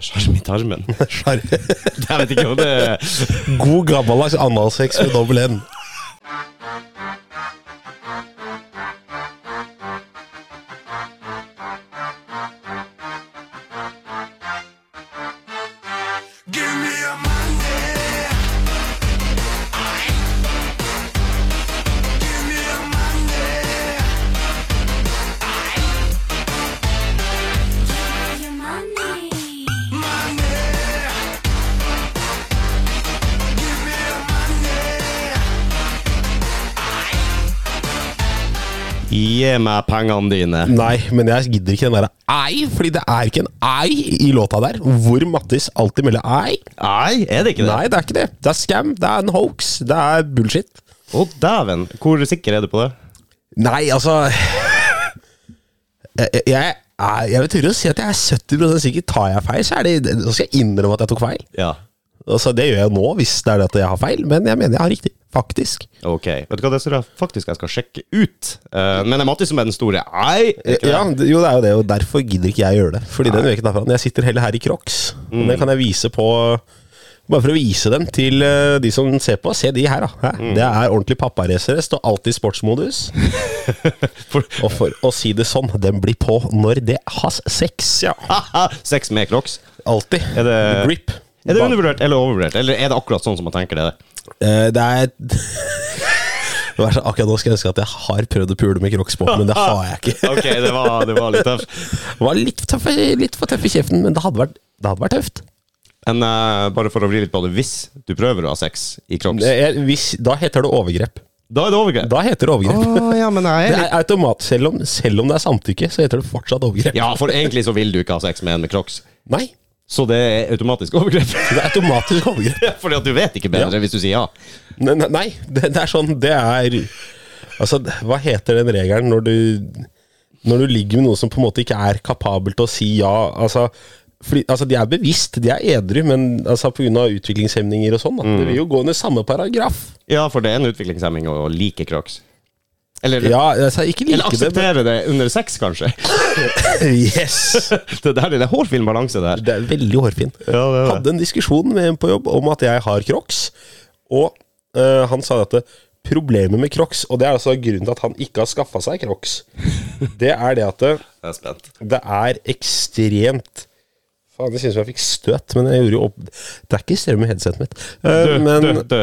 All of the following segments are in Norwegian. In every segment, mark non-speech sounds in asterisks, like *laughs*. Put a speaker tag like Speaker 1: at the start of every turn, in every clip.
Speaker 1: Sjarmitarmen.
Speaker 2: tarmen. *laughs*
Speaker 1: Jeg vet ikke om det
Speaker 2: God gammeldags analsex med dobbel N.
Speaker 1: Gi meg pengene dine.
Speaker 2: Nei, men jeg gidder ikke den derre ei, fordi det er ikke en ei i låta der. Hvor Mattis alltid melder ei.
Speaker 1: Ei, er det ikke det?
Speaker 2: Nei, det er ikke det. Det er scam, det er en hoax, det er bullshit.
Speaker 1: Å, dæven. Hvor sikker er du på det?
Speaker 2: Nei, altså Jeg, jeg, jeg, vil tørre å si at jeg er 70 sikker. Tar jeg feil, så er det Da skal jeg innrømme at jeg tok feil.
Speaker 1: Ja.
Speaker 2: Altså, Det gjør jeg nå, hvis det er det at jeg har feil, men jeg mener jeg har riktig. Faktisk.
Speaker 1: Ok. Vet du hva, det tror jeg faktisk jeg skal sjekke ut. Uh, men det er Mattis som er den store. Nei! ikke det?
Speaker 2: Ja, det- jo, det er jo det, og derfor gidder ikke jeg gjøre det. Fordi den veken derfra Jeg sitter heller her i Crocs.
Speaker 1: Mm.
Speaker 2: Det kan jeg vise på Bare for å vise dem til eh, de som ser på. Se de her, da.
Speaker 1: Mm.
Speaker 2: Det er ordentlig papparacere. Står alltid i sportsmodus. *laughs*
Speaker 1: For,
Speaker 2: Og for å si det sånn, den blir på når det has sex, ja. *laughs*
Speaker 1: Sex med crocs.
Speaker 2: Alltid.
Speaker 1: Er det-
Speaker 2: Grip.
Speaker 1: Er det undervurdert eller overvurdert? Eller er det akkurat sånn som man tenker det?
Speaker 2: Eh, det er *laughs* Akkurat nå skal jeg ønske at jeg har prøvd å pule med Crocs på, men det har jeg ikke. *laughs*
Speaker 1: Ok, det var, det var litt tøft. *laughs*
Speaker 2: Det var litt, tøff, litt for tøff i kjeften, men det hadde vært, det hadde vært tøft.
Speaker 1: Men eh, bare for å vri litt på det, hvis du prøver å ha sex i crocs,
Speaker 2: er, hvis, da heter det overgrep.
Speaker 1: da er det overgrep.
Speaker 2: Da heter det overgrep.
Speaker 1: Å, ja, men jeg
Speaker 2: Det
Speaker 1: er
Speaker 2: er automat, selv om, selv om det er samtykke, så heter det fortsatt overgrep.
Speaker 1: Ja, for egentlig så vil du ikke ha sex med en med crocs.
Speaker 2: Nei,
Speaker 1: Så det er automatisk overgrep. *laughs*
Speaker 2: det er automatisk overgrep. *laughs*
Speaker 1: Fordi at du vet ikke bedre
Speaker 2: Ja.
Speaker 1: hvis du sier ja.
Speaker 2: Nei, nei, det, det er sånn Det er Altså, hva heter den regelen når du Når du ligger med noen som på en måte ikke er kapabel til å si ja? Altså, fordi, altså de er bevisst, de er edru, men altså, pga. utviklingshemninger og sånn, Mm. Det vil jo gå under samme paragraf.
Speaker 1: Ja, for det er en utviklingshemming å like crocs. Eller,
Speaker 2: Ja, altså, ikke
Speaker 1: eller
Speaker 2: akseptere det,
Speaker 1: akseptere det under sex, kanskje. *laughs*
Speaker 2: Yes! *laughs*
Speaker 1: Det der er en hårfin balanse der.
Speaker 2: Det er veldig hårfin.
Speaker 1: Ja, det er det.
Speaker 2: Hadde en diskusjon med en på jobb om at jeg har crocs, og uh, han sa at det, problemet med crocs, og det er altså grunnen til at han ikke har skaffa seg crocs, *laughs* det er det at det,
Speaker 1: er spent.
Speaker 2: det er ekstremt Faen, det synes som jeg fikk støt, men jeg gjorde jo opp Det er ikke strøm i headsetet mitt. Uh,
Speaker 1: Du,
Speaker 2: men
Speaker 1: du, du.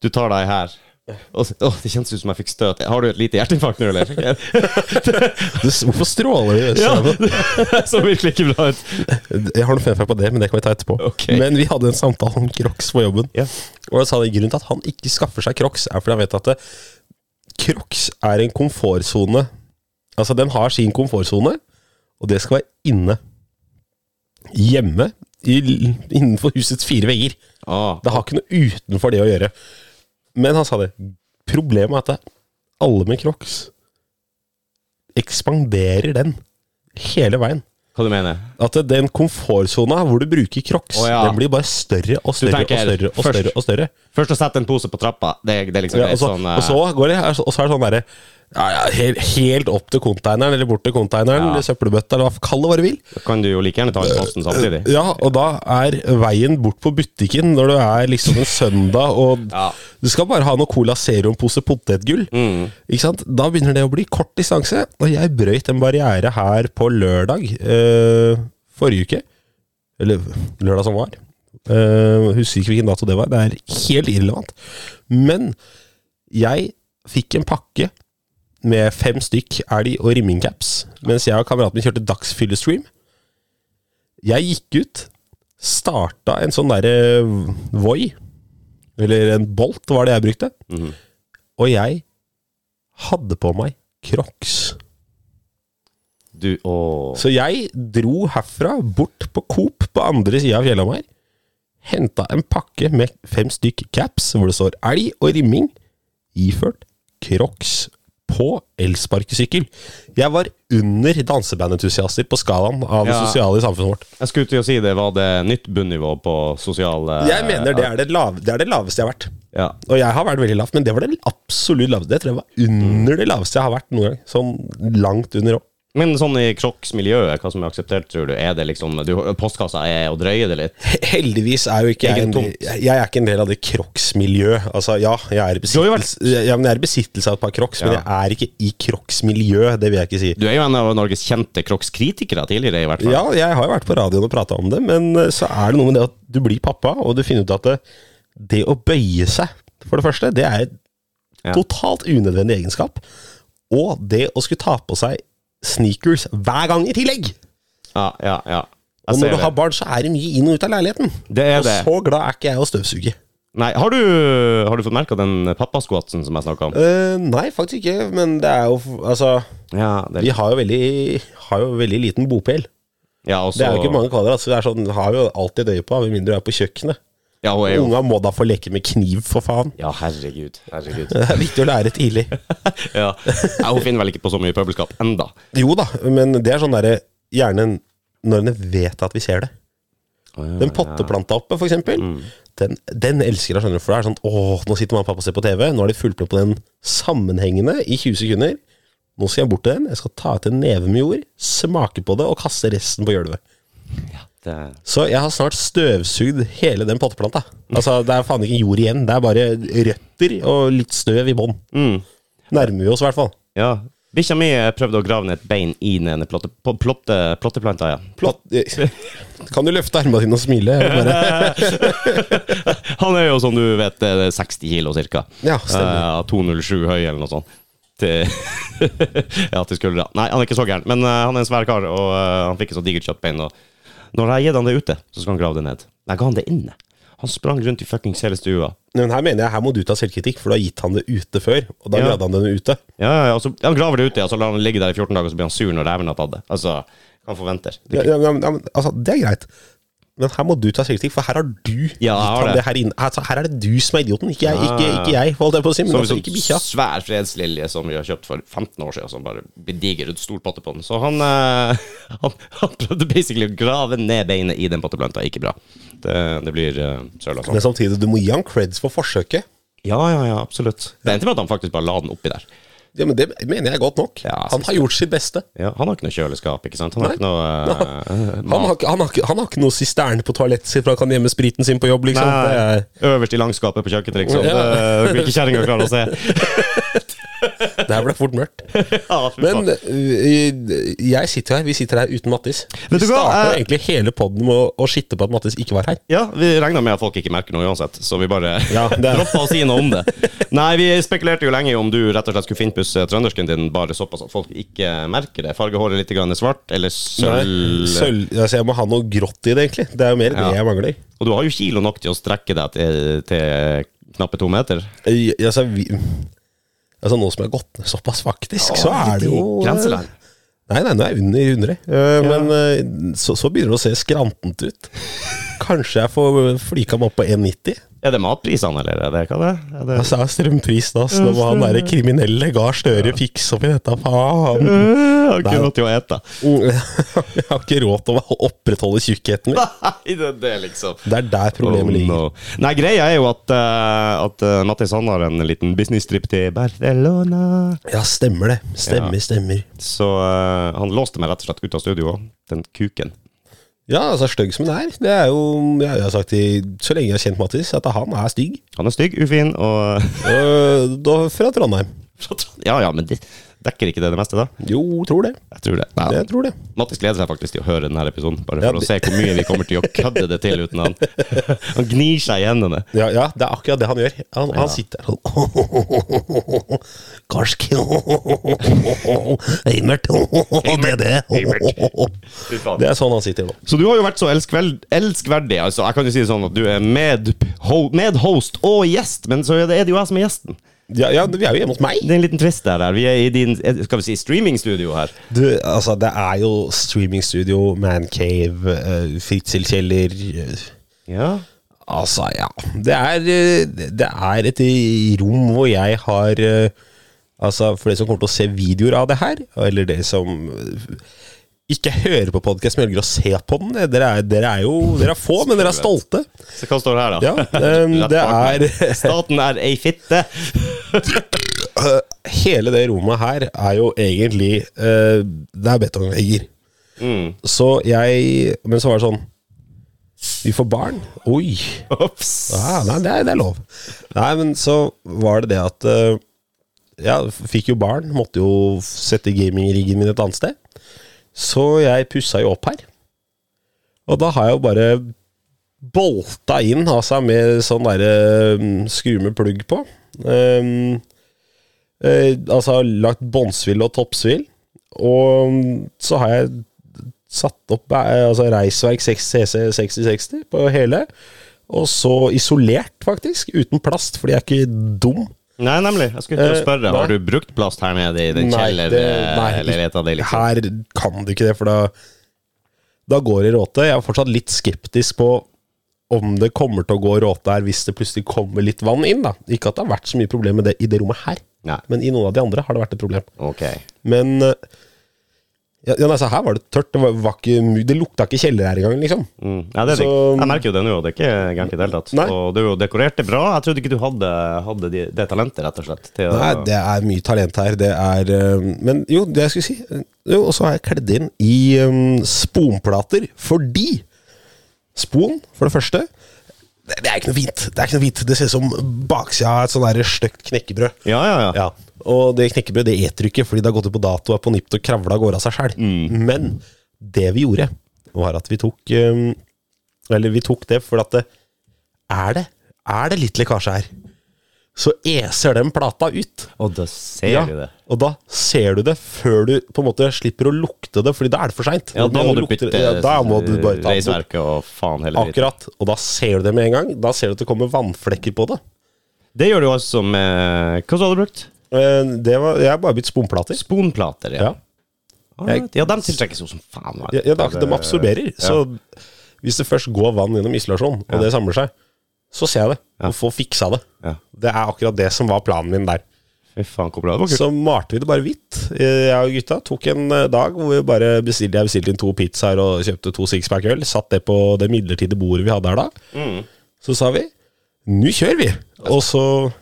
Speaker 1: Du tar deg her. Åh, åh, det kjentes ut som jeg fikk støt. Har du et lite hjerteinfarkt nå, eller? *laughs*
Speaker 2: du, hvorfor stråler det?
Speaker 1: Ja, det *laughs* så virkelig ikke bra ut.
Speaker 2: Jeg har noe funfact på det, men det kan vi ta etterpå.
Speaker 1: Okay.
Speaker 2: Men vi hadde en samtale om crocs på jobben.
Speaker 1: Ja.
Speaker 2: Og jeg sa det grunnen til at han ikke skaffer seg crocs, er fordi han vet at det, crocs er en komfortsone. Altså, den har sin komfortsone, og det skal være inne. Hjemme, i, innenfor husets fire vegger.
Speaker 1: Ah,
Speaker 2: Det har ikke noe utenfor det å gjøre. Men han sa det. Problemet er at alle med crocs ekspanderer den hele veien.
Speaker 1: hva du mener
Speaker 2: At den komfortsona hvor du bruker crocs,
Speaker 1: oh, ja.
Speaker 2: den blir bare større og større og større og
Speaker 1: først-
Speaker 2: større. og større
Speaker 1: Først å sette en pose på trappa, det, det liksom
Speaker 2: ja, og, så,
Speaker 1: sånn, eh,
Speaker 2: og så går det, og så er det sånn derre ja, ja, helt, helt opp til konteineren, eller bort til konteineren,
Speaker 1: Ja.
Speaker 2: søppelbøtta, eller hva kall det hva du vil.
Speaker 1: Da kan du jo like gjerne ta en posten samtidig.
Speaker 2: Ja, og da er veien bort på butikken når det er liksom en søndag, og *laughs*
Speaker 1: Ja.
Speaker 2: du skal bare ha noe Cola Zero og en pose potetgull.
Speaker 1: Mm.
Speaker 2: Ikke sant? Da begynner det å bli kort distanse, og jeg brøyt en barriere her på lørdag øh, forrige uke. Eller lørdag som var. Uh, husker ikke hvilken dato det var. Det er helt irrelevant. Men jeg fikk en pakke med fem stykk elg- og rimmingcaps, mens jeg og kameraten min kjørte dagsfyllestream. Jeg gikk ut, starta en sånn derre Voi, eller en Bolt var det jeg brukte,
Speaker 1: Mhm.
Speaker 2: og jeg hadde på meg Crocs.
Speaker 1: Du.
Speaker 2: Så jeg dro herfra, bort på Coop på andre sida av Fjellhamar. Henta en pakke med fem stykk caps hvor det står elg og rimming, iført Crocs på elsparkesykkel. Jeg var under dansebandentusiaster på skalaen av det sosiale i samfunnet vårt.
Speaker 1: Jeg skulle til å si det var det nytt bunnivå på sosiale
Speaker 2: Jeg mener det er det, lave, det er det laveste jeg har vært.
Speaker 1: Ja.
Speaker 2: Og jeg har vært veldig lavt, men det var det absolutt laveste. Det tror jeg var under det laveste jeg har vært noen gang. Sånn langt under òg.
Speaker 1: Men sånn i Crocs-miljøet, hva som er akseptert, tror du? Er det liksom du, Postkassa er å drøye det litt?
Speaker 2: Heldigvis er jo ikke jeg en, jeg er ikke en del av det Crocs-miljøet. Altså, ja, jeg er i besittelse, ja, jeg er i besittelse av et par Crocs, men jeg er ikke i Crocs-miljøet. Det vil jeg ikke si.
Speaker 1: Du er jo en av Norges kjente Crocs-kritikere tidligere, i hvert fall.
Speaker 2: Ja, jeg har jo vært på radioen og prata om det, men eh, så er det noe med det at du blir pappa, og du finner ut at det, det å bøye seg, for det første, det er et
Speaker 1: Ja.
Speaker 2: totalt unødvendig egenskap. Og det å skulle ta på seg sneakers hver gang i tillegg.
Speaker 1: Ja, ja, ja.
Speaker 2: Og når du har barn, så er det mye inn og ut av leiligheten.
Speaker 1: Det er
Speaker 2: og
Speaker 1: det.
Speaker 2: så glad er ikke jeg å støvsuge.
Speaker 1: Nei, har du, har du fått merka den pappasquatsen som jeg snakka om?
Speaker 2: Eh, nei, faktisk ikke, men det er jo Altså,
Speaker 1: Ja, det
Speaker 2: vi har jo veldig, har jo veldig liten bopel.
Speaker 1: ja, også,
Speaker 2: Det er jo ikke mange kvadrat, så det er sånn, har vi jo alltid et øye på, med mindre du er på kjøkkenet.
Speaker 1: Ja,
Speaker 2: Unga må da få leke med kniv, for faen.
Speaker 1: Ja, herregud. Herregud. *laughs*
Speaker 2: Det er viktig å lære tidlig. *laughs*
Speaker 1: Ja. ja, Hun finner vel ikke på så mye pøbelskap enda.
Speaker 2: Jo da, men det er sånn derre Gjerne når en vet at vi ser det. Den potteplanta oppe, for eksempel. Den, den elsker jeg, skjønner du. For det er sånn Åh, nå sitter mamma og pappa og ser på TV. Nå har de fulgt med på den sammenhengende i 20 sekunder. Nå skal jeg bort til den. Jeg skal ta ut en neve med jord, smake på det og kaste resten på gulvet.
Speaker 1: Det,
Speaker 2: Så jeg har snart støvsugd hele den potteplanta. Altså, det er faen ikke jord igjen. Det er bare røtter og litt støv i bånn.
Speaker 1: mm,
Speaker 2: Nærmer vi oss, i hvert fall.
Speaker 1: ja. Bikkja mi prøvde å grave ned et bein i den ene plotte, plotte, plotteplanta. Ja.
Speaker 2: Plott. *laughs* Kan du løfte armene dine og smile? *laughs*
Speaker 1: Han er jo, som du vet, eh, 60 kilo cirka.
Speaker 2: Ja, stemmer.
Speaker 1: Eh, 207 høy eller noe sånt. Til, *laughs* ja, til skuldra. Nei, han er ikke så gæren, men uh, han er en svær kar, og uh, han fikk et så digert kjøttbein. Og når jeg har gitt han det ute, så skal han grave det ned. Jeg ga han det inne. Han sprang rundt i fuckings hele stua.
Speaker 2: Men her mener jeg her må du ta selvkritikk, for du har gitt han det ute før. Og da
Speaker 1: Ja.
Speaker 2: gravde han det ute.
Speaker 1: Ja, ja, og han graver det ute, og så lar han ligge der i 14 dager, og så blir han sur når reven har tatt det. Altså, han forventer. Det,
Speaker 2: er, ja, ja, men, altså, det er greit. Men her må du ta selvkritikk, for her har du
Speaker 1: Ja, har det.
Speaker 2: det her. Altså, her er det du som er idioten, ikke jeg. Ikke, ikke jeg, holdt jeg på å si, men
Speaker 1: som,
Speaker 2: altså
Speaker 1: en
Speaker 2: ikke bikkja.
Speaker 1: svær fredslilje som vi har kjøpt for 15 år siden, som bare bediger et stor potte på den. Så han, eh, *laughs* han, han prøvde basically å grave ned beinet i den potteplanta. Ikke bra. Det, det blir uh, søla sånn.
Speaker 2: Men samtidig, du må gi han creds for forsøket.
Speaker 1: Ja, ja, ja, absolutt. Det endte med at han faktisk bare la den oppi der.
Speaker 2: Ja, men Det mener jeg er godt nok.
Speaker 1: Ja,
Speaker 2: han har gjort sitt beste.
Speaker 1: Ja, han har ikke noe kjøleskap, ikke sant? Han har
Speaker 2: Nei.
Speaker 1: ikke noe uh,
Speaker 2: Han har, han, har, han har ikke noe sisterne på toalettet sitt, for han kan gjemme spriten sin på jobb, liksom.
Speaker 1: Nei, øverst i langskapet på kjøkkenet, liksom.
Speaker 2: Ja.
Speaker 1: Det vil ikke kjerringa klare å se. *laughs*
Speaker 2: det her ble fort mørkt. *laughs*
Speaker 1: Ja,
Speaker 2: Men øh, jeg sitter her, vi sitter her uten Mattis. Vi starta jo egentlig hele poden med å, å skitte på at Mattis ikke var her.
Speaker 1: Ja, vi regna med at folk ikke merker noe uansett, så vi bare
Speaker 2: Ja, *laughs*
Speaker 1: droppa å si noe om det. Nei, vi spekulerte jo lenge om du rett og slett skulle finpusse trøndersken din bare såpass at folk ikke merker det. Farge håret litt grann svart, eller sølv.
Speaker 2: Sølv altså Jeg må ha noe grått i det, egentlig. Det er jo mer
Speaker 1: Ja.
Speaker 2: det jeg mangler.
Speaker 1: Og du har jo kilo nok til å strekke deg til, til knappe to meter.
Speaker 2: Jeg, Altså, vi, altså Nå som jeg har gått ned såpass, faktisk, så er det jo
Speaker 1: Grenseland.
Speaker 2: Nei, nei, nå er jeg under 100. Eh, Men uh, så, så begynner det å se skrantent ut. Kanskje jeg får flika meg opp på 1,90.
Speaker 1: Er det matprisene, eller er det hva det er? Det...
Speaker 2: Altså, er strømpris, da. Nå må han derre kriminelle Gahr Støre fikse opp i dette, faen. *laughs*
Speaker 1: Jeg har ikke råd til å ete.
Speaker 2: Jeg har ikke råd til å opprettholde tjukkheten min. *laughs*
Speaker 1: Nei, det er det, liksom.
Speaker 2: Det er der problemet
Speaker 1: Oh,
Speaker 2: ligger.
Speaker 1: no. Nei, greia er jo at, uh, at uh, Mattis han har en liten business-trip til Barcelona.
Speaker 2: Ja, stemmer det. Stemmer,
Speaker 1: Ja.
Speaker 2: stemmer.
Speaker 1: Så uh, han låste meg rett og slett ut av studio òg. Den kuken.
Speaker 2: Ja, altså stygg som den er. Det er jo Jeg har sagt i, så lenge jeg har kjent Mattis, at han er stygg.
Speaker 1: Han er stygg, ufin og *laughs*
Speaker 2: Øh, da, fra Trondheim. *laughs*
Speaker 1: Ja ja, men det dekker ikke det det meste, da?
Speaker 2: Jo, tror det.
Speaker 1: Jeg tror det. Nei,
Speaker 2: Jeg tror det.
Speaker 1: Mattis gleder seg faktisk til å høre denne episoden, bare
Speaker 2: Ja,
Speaker 1: for
Speaker 2: det-
Speaker 1: å se hvor mye vi kommer til å kødde det til uten han. *laughs* Han gnir seg i hendene.
Speaker 2: Ja, ja, det er akkurat det han gjør. Han, han sitter der sånn *laughs* Karsk *laughs* Eimert Det er det. Det er sånn han sitter nå.
Speaker 1: Så du har jo vært så elskveld, elskverdig. Altså, jeg kan jo si det sånn at du er med, ho, medhost og gjest, men så er det jo jeg som er gjesten.
Speaker 2: Ja, ja, vi er jo hjemme hos meg.
Speaker 1: Det er en liten twist der. der. Vi er i din skal vi si, streamingstudio her.
Speaker 2: Du, altså, det er jo streamingstudio, mancave, uh, fritzelkjeller eh,
Speaker 1: Ja.
Speaker 2: Altså, ja. Det er, eh, det er et rom hvor jeg har uh, Altså, for dere som kommer til å se videoer av det her, eller dere som eh, ikke hører på podkast, men velger å se på den Dere er, dere er jo Dere er få, men dere er stolte.
Speaker 1: Så hva står det her, da?
Speaker 2: Ja, um, *laughs* det er
Speaker 1: Staten er ei fitte. *laughs*
Speaker 2: hele det rommet her er jo egentlig uh, Det er betongvegger.
Speaker 1: Mm.
Speaker 2: Så jeg Men så var det sånn Vi får barn. Oi. Ah, nei, det er, det er lov. Nei, men så var det det at uh, Ja, fikk jo barn. Måtte jo sette gamingriggen min et annet sted. Så jeg pussa jo opp her. Og da har jeg jo bare bolta inn, altså med sånn derre um, skru med plugg på. Um, uh, altså lagt båndsvill og toppsvill. Og så har jeg satt opp eh, altså Reisverk 6 CC 6060 på hele. Og så isolert, faktisk. Uten plast, fordi jeg er ikke dum.
Speaker 1: Nei, nemlig. Jeg skulle til å
Speaker 2: Eh,
Speaker 1: spørre, har du brukt plast her nede i den kjellerleiligheta di? Liksom?
Speaker 2: Her kan du ikke det, for da, da går det råte. Jeg er fortsatt litt skeptisk på om det kommer til å gå råte her hvis det plutselig kommer litt vann inn. da. Ikke at det har vært så mye problem med det i det rommet her,
Speaker 1: Nei.
Speaker 2: men i noen av de andre har det vært et problem.
Speaker 1: Okay.
Speaker 2: Men eh, ja, ja, nei, så her var det tørt. Det, var, var ikke, det lukta ikke kjeller her engang, liksom.
Speaker 1: Mm. Ja, det er
Speaker 2: Så-
Speaker 1: det. jeg merker jo det nå, det er ikke gærent i det hele tatt.
Speaker 2: Nei.
Speaker 1: Og du dekorerte bra. Jeg trodde ikke du hadde, hadde de, det talentet, rett og slett. Til å,
Speaker 2: det er mye talent her. Det er eh, Men jo, det jeg skulle si Jo, og så har jeg kledd inn i um, sponplater fordi Spon, for det første det, det er ikke noe fint. Det er ikke noe fint Det ser ut som baksida av et sånn stygt knekkebrød.
Speaker 1: Ja, ja, ja.
Speaker 2: Ja, Og det knekkebrødet det eter du ikke fordi det har gått ut på dato og er på nippet og kravla av gårde av seg sjøl. Men det vi gjorde, var at vi tok um, Eller vi tok det for at det, er det Er det litt lekkasje her, så eser den plata ut.
Speaker 1: Og da ser
Speaker 2: Ja,
Speaker 1: du det.
Speaker 2: Og da ser du det før du på en måte slipper å lukte det, Fordi da er det for seint.
Speaker 1: Ja, da må du bytte
Speaker 2: ja, Da må du bare ta
Speaker 1: reisverket og faen dritten.
Speaker 2: Akkurat. Og da ser du det med en gang. Da ser du at det kommer vannflekker på det.
Speaker 1: Det gjør du også med Hva så hadde du brukt?
Speaker 2: Eh, Det var, jeg har bare bytt sponplater.
Speaker 1: Sponplater, ja.
Speaker 2: Ja.
Speaker 1: Ja, de tiltrekkes jo som faen.
Speaker 2: Ja, de absorberer. Så hvis det først går vann gjennom isolasjon, og det samler seg, så ser jeg det.
Speaker 1: Ja.
Speaker 2: Og får fiksa det.
Speaker 1: Ja.
Speaker 2: Det er akkurat det som var planen min der.
Speaker 1: Faen.
Speaker 2: Så malte vi det bare hvitt. Jeg og gutta tok en eh, dag hvor vi bare bestilte, jeg bestilte inn to pizzaer og kjøpte to sixpack øl. Satt det på det midlertidige bordet vi hadde her da.
Speaker 1: Mm.
Speaker 2: Så sa vi nå kjører vi! Og så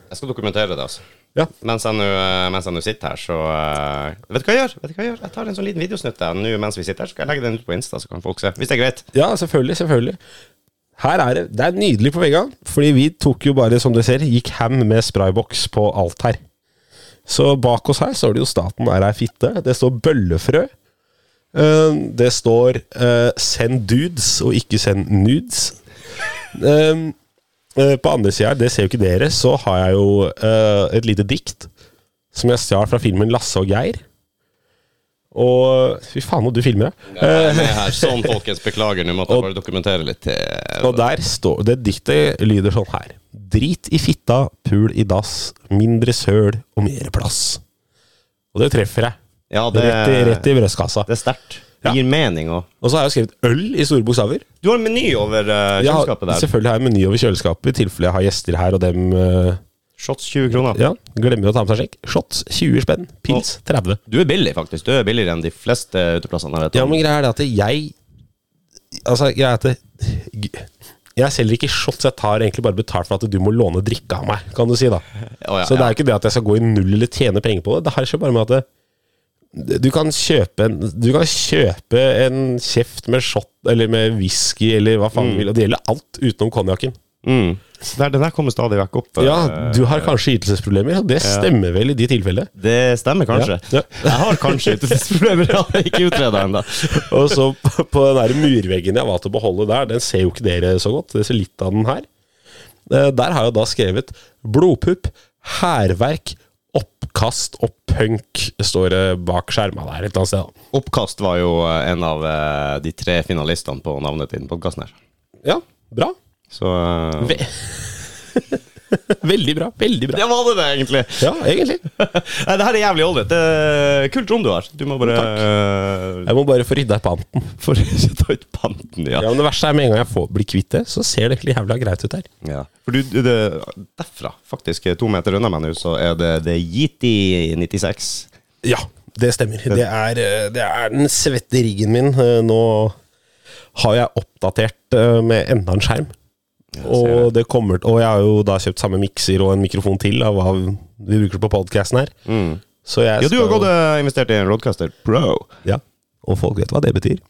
Speaker 1: Jeg skal dokumentere det, altså.
Speaker 2: Ja.
Speaker 1: Mens jeg nå eh, sitter her, så eh, Vet du hva jeg gjør? Vet du hva Jeg gjør? Jeg tar en sånn liten videosnutt der nå mens vi sitter her, så skal jeg legge den ut på Insta, så kan folk se. Hvis det er greit.
Speaker 2: Ja, selvfølgelig. selvfølgelig Her er det Det er nydelig på veggene, fordi vi tok jo bare, som du ser, gikk ham med sprayboks på alt her. Så bak oss her står det jo 'Staten er ei fitte'. Det står bøllefrø. Eh, Det står eh, 'send dudes' og ikke 'send nudes'. Eh, På andre sida her, det ser jo ikke dere, så har jeg jo et lite dikt som jeg stjal fra filmen 'Lasse og Geir'. Og Fy faen, og du filmer, ja.
Speaker 1: Her. Sånn, *laughs* folkens. Beklager, nå måtte jeg bare dokumentere litt
Speaker 2: Og der står det diktet lyder sånn her. Drit i fitta, pul i dass, mindre søl og mer plass. Og det treffer jeg.
Speaker 1: Ja, det,
Speaker 2: Rett i, rett i brystkassa.
Speaker 1: det er sterkt. Det
Speaker 2: Ja.
Speaker 1: gir mening òg.
Speaker 2: Og så har jeg jo skrevet øl i store bokstaver.
Speaker 1: Du har en meny over uh, kjøleskapet der.
Speaker 2: selvfølgelig har jeg en meny over kjøleskapet i tilfelle jeg har gjester her, og dem eh,
Speaker 1: Shots 20 kroner.
Speaker 2: ja, glemmer å ta med seg sjekk. Shots 20 spenn. Pils 30.
Speaker 1: Du er billig, faktisk. Du er billigere enn de fleste uteplassene.
Speaker 2: Ja, men greia er det at jeg Altså, greia er at det, jeg selger ikke shots, jeg tar egentlig bare betalt for at du må låne drikke av meg, kan du si, da.
Speaker 1: Oh, ja,
Speaker 2: Så det
Speaker 1: ja.
Speaker 2: er ikke det at jeg skal gå i null eller tjene penger på det. Det har ikke bare med at det, du kan kjøpe en Du kan kjøpe en kjeft med shot eller med whisky eller hva faen du vil, og det gjelder alt utenom konjakken.
Speaker 1: Mm. Så der, den der kommer stadig vekk opp.
Speaker 2: Ja,
Speaker 1: eh,
Speaker 2: du har kanskje ytelsesproblemer, det stemmer vel i de tilfellene.
Speaker 1: Det stemmer kanskje.
Speaker 2: Ja, ja.
Speaker 1: Jeg har kanskje ytelsesproblemer, jeg har Ikke utreda ennå.
Speaker 2: Og så på- den der murveggen jeg var til å beholde der, den ser jo ikke dere så godt. Dere ser litt av den her. Eh, Der har jeg da skrevet blodpupp, hærverk, oppkast og punk, står det bak skjerma der et eller annet sted. da.
Speaker 1: Oppkast var jo eh, en av de tre finalistene på navnet til podkasten her.
Speaker 2: Ja, bra.
Speaker 1: Så eh,
Speaker 2: Ve *laughs* veldig bra. Veldig bra.
Speaker 1: Det var det, det, egentlig.
Speaker 2: Ja, egentlig. *laughs*
Speaker 1: Nei, det her er jævlig ålreit. Kult rom du har. Du må bare uh,
Speaker 2: Jeg må bare få rydda panten.
Speaker 1: Få ta ut panten, ja.
Speaker 2: Ja, men Det verste er med en gang jeg får, blir kvitt det, så ser det egentlig jævla greit ut her.
Speaker 1: ja. For du, du- det, derfra, faktisk to meter unna meg nå, så er det, det Yiti 96.
Speaker 2: Ja, det stemmer. Det er, eh, det er den svette riggen min. Nå har jeg oppdatert med enda en skjerm. Og, det kommer, og jeg har jo da kjøpt samme mikser og en mikrofon til av, hva Vi bruker på podcasten her.
Speaker 1: Mm. Ja, du har
Speaker 2: godt
Speaker 1: gått investert i en Roadcaster Pro.
Speaker 2: Ja, og folk vet hva det betyr.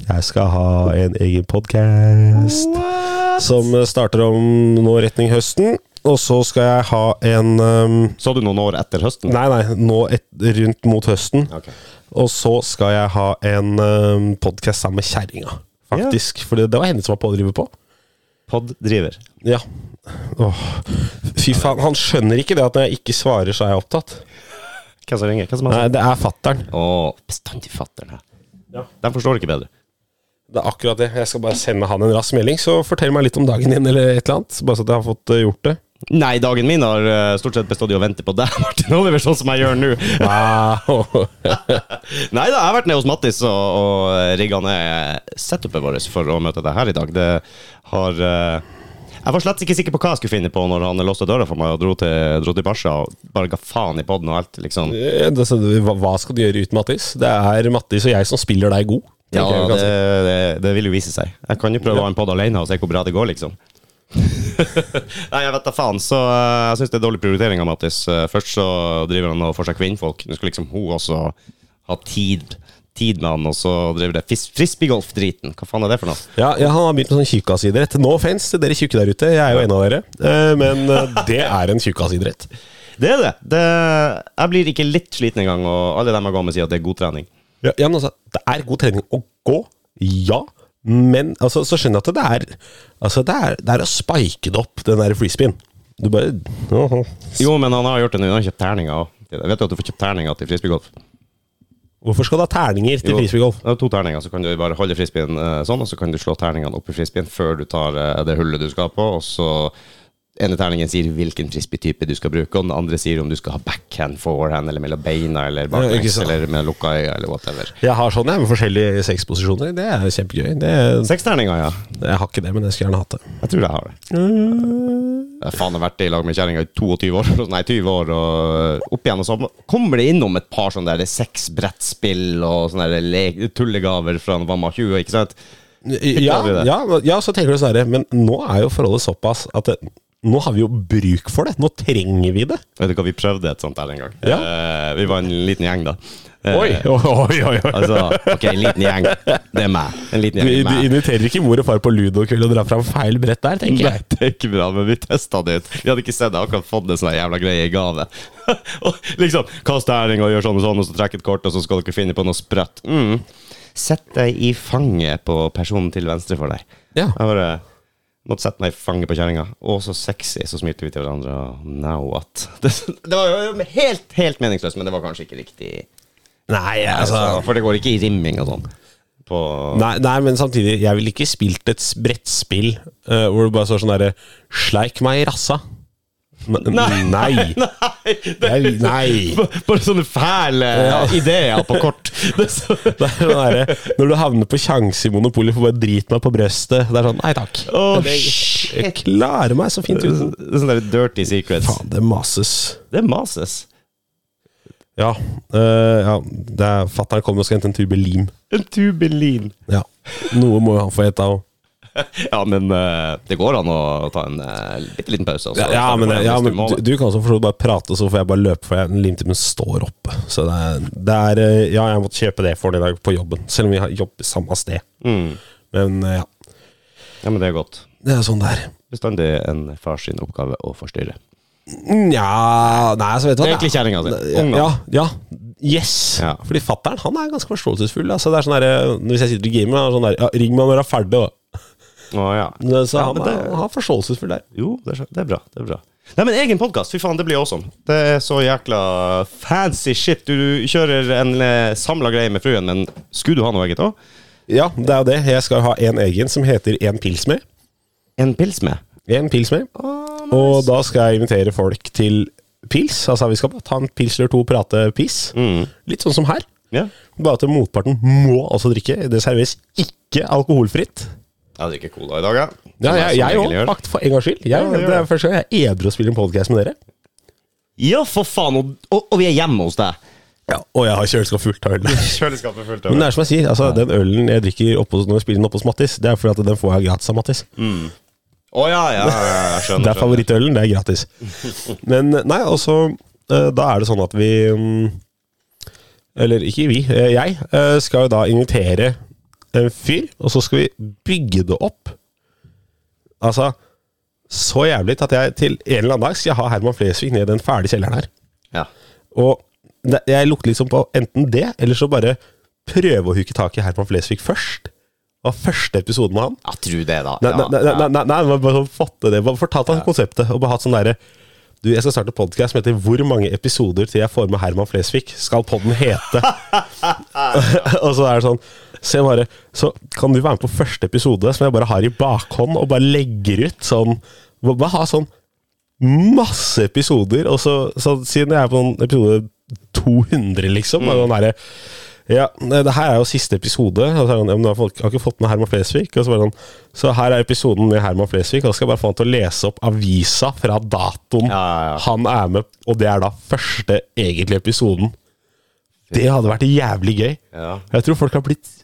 Speaker 2: Jeg skal ha en egen podkast som starter om nå retning høsten. Og så skal jeg ha en um,
Speaker 1: Så du noen år etter høsten?
Speaker 2: Nei, nei, nå et, rundt mot høsten.
Speaker 1: Okay.
Speaker 2: Og så skal jeg ha en um, podkast sammen med kjerringa, faktisk. For det, det var henne som var pådriver på.
Speaker 1: Poddriver.
Speaker 2: Ja. Åh. Fy faen, han skjønner ikke det at når jeg ikke svarer, så er jeg opptatt.
Speaker 1: Hvem som ringer? Hvem som har
Speaker 2: Nei, det er fattern.
Speaker 1: Å, bestandig fatter'n her.
Speaker 2: Ja.
Speaker 1: De forstår ikke bedre.
Speaker 2: Det er akkurat det. Jeg skal bare sende han en rask melding, så fortell meg litt om dagen din, eller et eller annet. Bare så at jeg har fått eh, gjort det.
Speaker 1: Nei, dagen min har eh, stort sett bestått i å vente på deg, *laughs* Martin Oliver, sånn som jeg gjør nå.
Speaker 2: Wow. *laughs*
Speaker 1: Nei da, jeg har vært nede hos Mattis og, og rigga ned setupet vårt for å møte deg her i dag. Det har eh, Jeg var slett ikke sikker på hva jeg skulle finne på når han låste døra for meg og dro til, dro til Barca og bare ga faen i poden og alt, liksom.
Speaker 2: Eh, det- så hva, skal du gjøre uten Mattis? Det er Mattis og jeg som spiller deg god.
Speaker 1: Ja, det, det, det vil jo vise seg. Jeg kan jo prøve å ha en pod alene og se hvor bra det går, liksom. *laughs* Nei, jeg vet da faen. Så eh, jeg syns det er dårlig prioritering av Mattis. Eh, Først så driver han og får seg kvinnfolk. Nå skulle liksom hun også ha tid, tid med han, og så driver det frisbeegolf-driten. Hva faen er det for noe?
Speaker 2: Ja, ja, han har begynt med sånn tjukkasidrett. No offense til dere tjukke der ute, jeg er jo en av dere. Eh, Men det er en tjukkasidrett.
Speaker 1: Det er det. det. Jeg blir ikke litt sliten engang, og alle dem jeg går med, sier at det er god trening.
Speaker 2: Ja, ja, men altså, det er god trening å gå, ja. Men altså, så skjønner jeg at det er Altså, det er, det er å spike det opp, den der frisbeen. Du bare åhå.
Speaker 1: Jo, men han har gjort det nå. Han har kjøpt terninger òg. Vet du at du får kjøpt terninger til frisbeegolf?
Speaker 2: Hvorfor skal du ha terninger til frisbeegolf?
Speaker 1: det er to terninger, så kan du bare holde frisbeen eh, sånn, og så kan du slå terningene opp i frisbeen før du tar eh, det hullet du skal på, og så ene terningen sier hvilken frisbee-type du skal bruke, og den andre sier om du skal ha backhand, forehand, eller mellom beina, eller baklengs,
Speaker 2: ja,
Speaker 1: eller med lukka øyne, eller whatever.
Speaker 2: Jeg har sånn, jeg, med forskjellige sexposisjoner. Det er kjempegøy. Det,
Speaker 1: Seks Seksterninger, ja.
Speaker 2: jeg har ikke det, men jeg skulle gjerne hatt det.
Speaker 1: Jeg tror jeg har det. Jeg har faen vært i lag med kjerringa i 22 år, *laughs* nei 20 år, og opp igjen, og så kommer det innom et par sånne der sexbrettspill og sånne der le- tullegaver fra da man var 20, ikke sant?
Speaker 2: Ja, ja, ja, så tenker du sånn men nå er jo forholdet såpass at det, nå har vi jo bruk for det. Nå trenger vi det.
Speaker 1: Vet du hva, vi prøvde et sånt der en gang.
Speaker 2: Ja.
Speaker 1: Uh, vi var en liten gjeng, da. Eh,
Speaker 2: Oi, oi, oi, oi.
Speaker 1: Altså, ok, en liten gjeng. Det er meg. En liten gjeng
Speaker 2: du
Speaker 1: er
Speaker 2: inviterer ikke mor og far på ludokveld og drar fram feil brett der, tenker jeg.
Speaker 1: Nei, det er ikke bra, men vi testa det ut. Vi hadde ikke sett det, akkurat fått en sånn jævla greie i gave. *laughs* og liksom, Kast terning og gjør sånn og sånn, og så trekk et kort, og så skal dere finne på noe sprøtt. Mm. Sett deg i fanget på personen til venstre for deg.
Speaker 2: Ja.
Speaker 1: Jeg bare måtte sette meg i fanget på kjerringa. Å, så sexy. Så smilte vi til hverandre. Now what? *laughs* Det, det var jo helt, helt meningsløst, men det var kanskje ikke riktig.
Speaker 2: Nei,
Speaker 1: Altså,
Speaker 2: altså
Speaker 1: for det går ikke i rimming og sånn. På
Speaker 2: Nei, nei, men samtidig, jeg ville ikke spilt et brettspill uh, hvor du bare står sånn derre Sleik meg i rassa. N- Nei.
Speaker 1: Nei! *laughs*
Speaker 2: nei. nei.
Speaker 1: Bare sånne fæle
Speaker 2: Ja.
Speaker 1: ideer på kort. *laughs* Det så,
Speaker 2: sånn derre Når du havner på sjanse i Monopolet for bare drite meg på brøstet. Det er sånn Nei takk. Oh, jeg klarer meg så fint uten.
Speaker 1: Sånne der dirty secrets.
Speaker 2: Faen, det mases.
Speaker 1: Det mases.
Speaker 2: Ja. Uh, ja er Fatter'n kommer og skal hente en tube lim.
Speaker 1: En tubelin.
Speaker 2: Ja. Noe må jo han få ete òg. *laughs*
Speaker 1: Ja, men eh, det går an å ta en uh, bitte liten pause. Også,
Speaker 2: Ja, ja, men, ja, men du, du kan også for bare prate, så får jeg bare løpe, for jeg- limtimen står oppe. Så det er, det er eh, Ja, jeg måtte kjøpe det for den i dag på jobben, selv om vi har jobber samme sted.
Speaker 1: Mm.
Speaker 2: Men eh, ja,
Speaker 1: Ja, men det er godt.
Speaker 2: det er sånn det er.
Speaker 1: Bestandig en fars oppgave å forstyrre.
Speaker 2: Nja Nei, så vet du hva
Speaker 1: Egentlig kjerringa si.
Speaker 2: Ja, ja, ja. Yes.
Speaker 1: Ja.
Speaker 2: Fordi fattern han er ganske forståelsesfull. Altså, det er sånn der, Hvis jeg sitter i gamet, er sånn der, ja, ring meg når du er ferdig. Da.
Speaker 1: Å, ja.
Speaker 2: Så
Speaker 1: Ja,
Speaker 2: han,
Speaker 1: det-
Speaker 2: er, han er forståelsesfull der.
Speaker 1: Jo, det er, det er bra. Det er bra. Nei, men egen podkast, fy faen, det blir awesome. Det er så jækla fancy shit. Du kjører en eh, samla greie med fruen, men skulle du ha noe eget òg?
Speaker 2: Ja, det er jo det. Jeg skal ha en egen som heter En pils med.
Speaker 1: En pils med?
Speaker 2: En pils med. Og da skal jeg invitere folk til pils. Altså Vi skal bare ta en pils eller to og prate piss.
Speaker 1: Mm.
Speaker 2: Litt sånn som her.
Speaker 1: Ja.
Speaker 2: Bare at motparten må altså drikke. Det serveres ikke alkoholfritt.
Speaker 1: Jeg drikker cola i dag, ja.
Speaker 2: Ja, jeg,
Speaker 1: som
Speaker 2: jeg
Speaker 1: regel
Speaker 2: òg, faktisk, for en gangs skyld. Jeg,
Speaker 1: det
Speaker 2: er første gang jeg er edru og spiller en podkast med dere.
Speaker 1: Ja, for faen! Og, og, og vi er hjemme hos deg.
Speaker 2: Ja, Og jeg har kjøleskap fullt av øl. *laughs*
Speaker 1: Kjøleskapet fullt
Speaker 2: Men det er som jeg sier, altså, den ølen jeg drikker oppå, når jeg spiller den oppe hos Mattis, det er fordi at den får jeg gratis av Mattis.
Speaker 1: Å ja, ja, ja, jeg skjønner. *laughs*
Speaker 2: Det er favorittølen, det er gratis. *laughs* Men nei, og så eh, da er det sånn at vi mm, Eller ikke vi, eh, jeg eh, skal jo da invitere en fyr, og så skal vi bygge det opp. Altså så jævlig at jeg til en eller annen dag skal jeg ha Herman Flesvig ned i den fæle kjelleren her.
Speaker 1: Ja.
Speaker 2: Og jeg lukter liksom på enten det, eller så bare prøve å huke tak i Herman Flesvig først. Og første episoden med han.
Speaker 1: ja, tru det, da.
Speaker 2: Nei, nei, nei, nei, nei, bare, det. Bare fortalt han konseptet, og bare hatt sånn derre Du, jeg skal starte podkast som heter 'Hvor mange episoder til jeg får med Herman Flesvig?' Skal podden hete? *laughs* *laughs* og så er det sånn Så bare Så kan du være med på første episode, som jeg bare har i bakhånd, og bare legger ut sånn Bare ha sånn masse episoder, og så, så siden jeg er på sånn episode 200, liksom mm. sånn der, ja, det her er jo siste episode. Og så er det sånn, ja, folk- har ikke fått med Herman Flesvig. Og så, sånn, så her er episoden med Herman Flesvig. Og så skal jeg bare få han til å lese opp avisa fra datoen
Speaker 1: Ja, ja,
Speaker 2: han er med Og det er da første egentlige episoden. Det hadde vært jævlig gøy. Jeg tror folk har blitt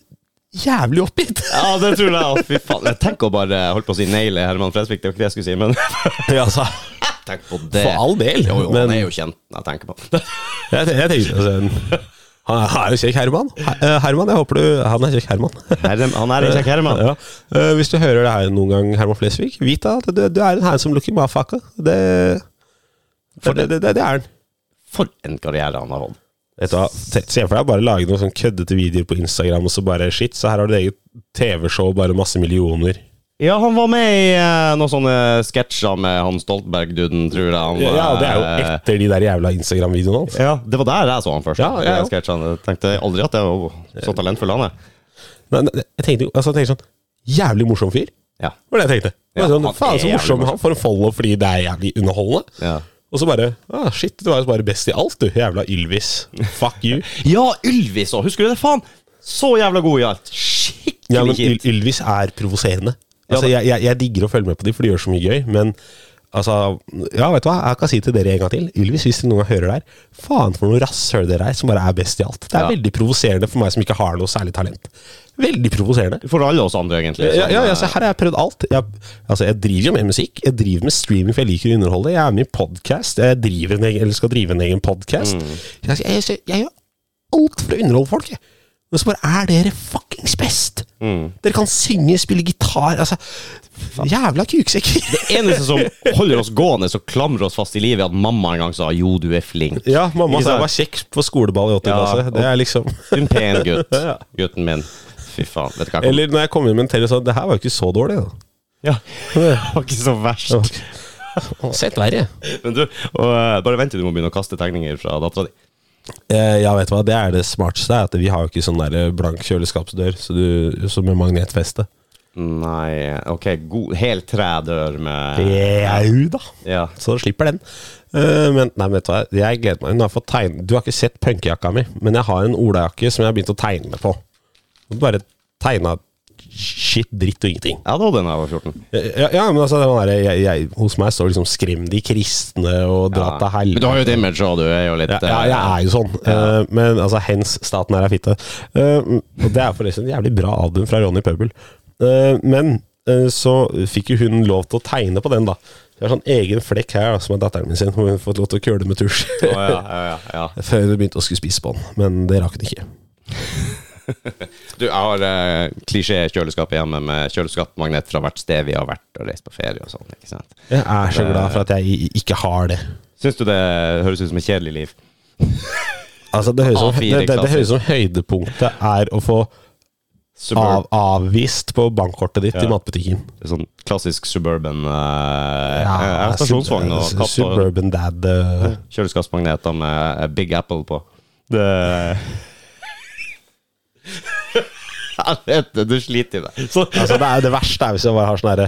Speaker 2: jævlig oppgitt.
Speaker 1: ja, det tror jeg. Fy faen. Jeg tenker å bare holdt på å si naile Herman Flesvig, det var ikke det jeg skulle si, men *laughs*
Speaker 2: Ja, altså,
Speaker 1: tenk på det.
Speaker 2: for all del.
Speaker 1: Jo, jo,
Speaker 2: men
Speaker 1: han er jo kjent, jeg tenker på *laughs*
Speaker 2: jeg, jeg tenker altså, Han er jo kjekk Herman. Eh, Herman, jeg håper du Han er kjekk Herman.
Speaker 1: Han er en kjekk Herman. *laughs*
Speaker 2: Ja. Eh, hvis du hører det her noen gang, Herman Flesvig, vit da at du, du er en handsome looking motherfucker. Det, det, det, det er han.
Speaker 1: For en karriere han har hatt.
Speaker 2: Vet du hva, Se for deg bare lage noen sånn køddete videoer på Instagram, og så bare shit, så her har du eget TV-show, bare masse millioner.
Speaker 1: Ja, han var med i eh, noen sånne sketsjer med han Stoltenberg-duden, tror jeg. Han,
Speaker 2: Ja, det er jo
Speaker 1: eh,
Speaker 2: etter de der jævla Instagram-videoene hans.
Speaker 1: Ja, det var der jeg så han først.
Speaker 2: Ja, ja, ja.
Speaker 1: de sketsjene. Jeg tenkte aldri at jeg var så talentfull han er.
Speaker 2: Nei, nei, jeg tenkte jo altså, jeg tenkte sånn Jævlig morsom fyr.
Speaker 1: Ja.
Speaker 2: Var det jeg tenkte.
Speaker 1: Ja,
Speaker 2: Ja, sånn,
Speaker 1: han
Speaker 2: faen så
Speaker 1: jævlig
Speaker 2: morsom.
Speaker 1: morsom.
Speaker 2: Han får en follow fordi det er jævlig underholdende.
Speaker 1: Ja.
Speaker 2: Og så bare ah, Shit, du er jo bare best i alt, du. Jævla Ylvis. Fuck you. *laughs*
Speaker 1: ja, Ylvis òg! Husker du det? Faen! Så jævla god i alt. Skikkelig
Speaker 2: Ja, men Yl. Ylvis er provoserende.
Speaker 1: Ja,
Speaker 2: Altså, jeg, jeg, jeg digger å følge med på dem, for de gjør så mye gøy, men altså Ja, vet du hva, jeg kan si til dere en gang til. Ylvis, hvis dere noen gang hører der, faen for noe rasshøl dere er, som bare er best i alt. Det er
Speaker 1: Ja.
Speaker 2: veldig provoserende for meg som ikke har noe særlig talent. Veldig provoserende.
Speaker 1: For alle oss andre, egentlig.
Speaker 2: Ja, ja, ja, så her har jeg prøvd alt. Jeg, altså, jeg driver jo med musikk, jeg driver med streaming, for jeg liker å underholde. Jeg er med i podkast, jeg driver en egen, eller skal drive en egen podkast. Jeg, jeg, jeg, jeg gjør alt for å underholde folk, jeg. Men så bare er dere fuckings best! Dere kan synge, spille gitar altså, Jævla kuksekker! *laughs*
Speaker 1: Det eneste som holder oss gående og klamrer oss fast i livet, er at mamma en gang sa 'jo, du er flink'.
Speaker 2: Ja, mamma sa jeg var kjekk på skoleball i 80
Speaker 1: Ja,
Speaker 2: klasse. Det er liksom
Speaker 1: Du er en pen gutt, *laughs* gutten min. Fy faen. Vet du hva jeg kom
Speaker 2: Eller når jeg kom inn med en tele, sa Det her var jo ikke så dårlig, da.
Speaker 1: Ja, *laughs* det var ikke så verst.
Speaker 2: Sett verre.
Speaker 1: Men du, og, eh, bare vent til du må begynne å kaste tegninger fra dattera di.
Speaker 2: Eh, ja, vet du hva, det er det smarteste, at vi har jo ikke sånn der blank kjøleskapsdør så du, som med magnetfeste.
Speaker 1: Nei, ok, god, helt trædør med
Speaker 2: Jau da!
Speaker 1: Ja.
Speaker 2: Så du slipper den. Uh, men nei, vet du hva, jeg gleder meg. Nå har jeg fått tegne Du har ikke sett punkejakka mi, men jeg har en olajakke som jeg har begynt å tegne på. Bare tegna shit, dritt og ingenting.
Speaker 1: Jeg hadde også den da jeg var 14.
Speaker 2: Ja, ja men altså, det var der, jeg, jeg, hos meg står liksom 'skrem de kristne' og 'dra til helvete'.
Speaker 1: Men du har jo et image òg, du er jo litt
Speaker 2: Ja, ja, jeg er jo sånn. Uh, men altså, hens staten her er fitte. Uh, og det er forresten et jævlig bra album fra Ronny Pøbel. Uh, men eh, så fikk jo hun lov til å tegne på den, da. Det er sånn egen flekk her da, som er datteren min sin, hvor hun har fått lov til å køle med tusj.
Speaker 1: Oh, ja, ja, ja, ja. *laughs*
Speaker 2: Før hun begynte å skulle spise på den, men det rakk hun ikke. *laughs*
Speaker 1: Du, jeg har uh, klisjé-kjøleskap hjemme med kjøleskapsmagnet fra hvert sted vi har vært og reist på ferie og sånn. ikke sant?
Speaker 2: Jeg er så glad for at jeg ikke har det.
Speaker 1: Syns du det høres ut som et kjedelig liv? *laughs*
Speaker 2: Altså, det høres, som, det, det, det høres som høydepunktet er å få av, avvist på bankkortet ditt i
Speaker 1: Ja.
Speaker 2: matbutikken.
Speaker 1: Sånn klassisk suburban uh, ja, Stasjonsvogn og katt
Speaker 2: Suburban dad. Uh.
Speaker 1: kjøleskapsmagneter med eh, Big Apple på. Det *laughs* *laughs* Jeg vet det, du sliter i deg. Så,
Speaker 2: Altså det, er, det verste er hvis jeg bare har sånn herre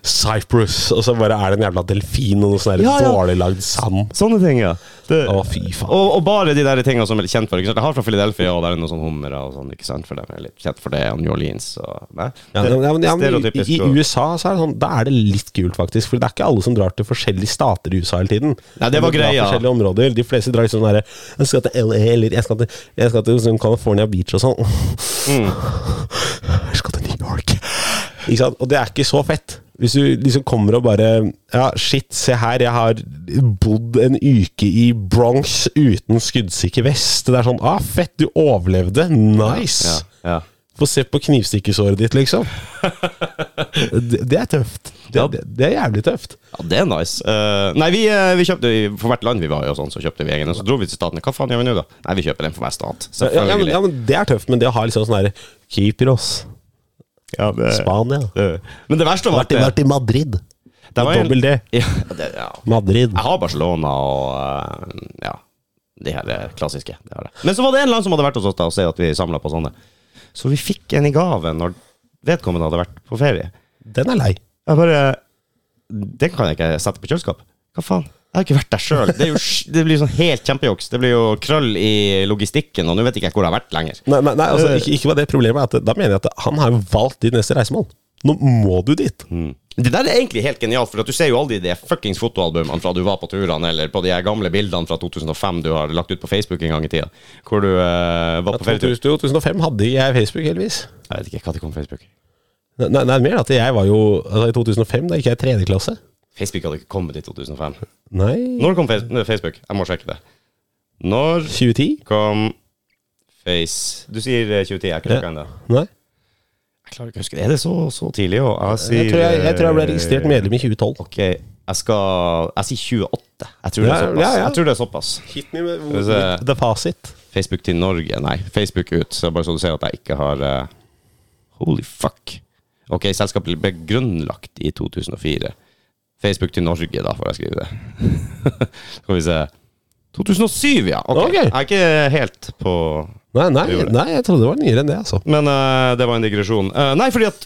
Speaker 2: Cyprus, og så bare er det en jævla delfin og noe sånn
Speaker 1: Ja, ja.
Speaker 2: dårlig lagd sand.
Speaker 1: sånne ting, ja. Det,
Speaker 2: Å, fy faen.
Speaker 1: og, og bare de der tingene som er kjent for. Ikke sant? Jeg har fra Philadelphia, og der er noen sånne hummere og sånn, ikke sant? for dem er litt kjent for det, og New Orleans og nei?
Speaker 2: Ja, men, ja, men, ja, men i, I USA så er det sånn, da er det litt kult, faktisk. For det er ikke alle som drar til forskjellige stater i USA hele tiden.
Speaker 1: Nei, det var
Speaker 2: De
Speaker 1: greia.
Speaker 2: forskjellige områder. De fleste drar liksom sånn derre Jeg skal til LA, eller jeg skal til, jeg skal til sånn California Beach og sånn.
Speaker 1: Mm. *laughs*
Speaker 2: Jeg skal til New York. Ikke sant? Og det er ikke så fett. Hvis du liksom kommer og bare Ja, shit, se her, jeg har bodd en uke i Bronx uten skuddsikker vest. Det er sånn Ah, fett, du overlevde. Nice.
Speaker 1: Ja, ja.
Speaker 2: Få se på knivstikkesåret ditt, liksom. *laughs* det, det er tøft. Det,
Speaker 1: Ja.
Speaker 2: det, det er jævlig tøft.
Speaker 1: ja, det er nice. Uh, nei, vi, eh, vi kjøpte For hvert land vi var i, og sånn, så kjøpte vi egen. Og så dro vi til Statene. Hva faen gjør vi nå, da? Nei, vi kjøper den for hver stat.
Speaker 2: Ja, ja, men, ja, men Det er tøft, men det å ha liksom sånn herre Kypros,
Speaker 1: Ja, det,
Speaker 2: Spania
Speaker 1: det- Men det verste var at
Speaker 2: Vært i,
Speaker 1: det,
Speaker 2: vært i Madrid.
Speaker 1: det var en-
Speaker 2: Dobbel D. *laughs*
Speaker 1: Ja, det, ja.
Speaker 2: Madrid.
Speaker 1: Jeg har Barcelona og eh, ja, de her eh, klassiske. Det har jeg. Men så var det en land som hadde vært hos oss da og se at vi samla på sånne. Så vi fikk en i gave når vedkommende hadde vært på ferie.
Speaker 2: Den er lei.
Speaker 1: Jeg bare Den kan jeg ikke sette på kjøleskap. Hva faen? Jeg har ikke vært der sjøl. Det, *laughs* det blir sånn helt kjempejuks. Det blir jo krøll i logistikken, og nå vet ikke jeg hvor jeg har vært lenger.
Speaker 2: Nei, nei, nei altså,
Speaker 1: Øh.
Speaker 2: ikke, ikke var det problemet. At, da mener jeg at han har jo valgt ditt neste reisemål. Nå må du dit.
Speaker 1: Det der er egentlig helt genialt, for at du ser jo aldri de fuckings fotoalbumene fra du var på turene, eller på de gamle bildene fra 2005 du har lagt ut på Facebook en gang i tida, hvor du uh, var på ferietur.
Speaker 2: 2005 hadde jeg Facebook, heldigvis.
Speaker 1: Jeg vet ikke hva det kom på Facebook.
Speaker 2: Nei, nei, mer at jeg var jo altså, I 2005 da gikk jeg i tredje klasse.
Speaker 1: Facebook hadde ikke kommet i 2005.
Speaker 2: Nei
Speaker 1: Når kom Facebook? Jeg må sjekke det. Når
Speaker 2: 2010?
Speaker 1: kom Face Du sier eh, 2010, jeg har ikke sjekka ennå.
Speaker 2: Nei.
Speaker 1: Jeg klarer ikke å huske det. Er det så, så tidlig? Jeg, sier,
Speaker 2: Jeg tror jeg, jeg tror jeg ble
Speaker 1: eh,
Speaker 2: registrert medlem i 2012.
Speaker 1: Ok, jeg skal Jeg sier 28. Jeg tror det er
Speaker 2: Ja,
Speaker 1: såpass.
Speaker 2: ja, ja.
Speaker 1: Jeg tror det er såpass.
Speaker 2: Hit me
Speaker 1: med
Speaker 2: the fasit.
Speaker 1: Facebook til Norge. Nei, Facebook ut. Så bare så du ser at jeg ikke har uh, Holy fuck. Ok, selskapet ble grunnlagt i 2004. Facebook til Norge, da får jeg skrive det. *laughs* Skal vi se 2007, ja. Ok.
Speaker 2: Ok.
Speaker 1: Jeg er ikke helt på
Speaker 2: Nei, nei,
Speaker 1: Det gjorde
Speaker 2: nei, jeg trodde det var nyere enn det, altså.
Speaker 1: Men eh, det var en digresjon. Eh, nei, fordi at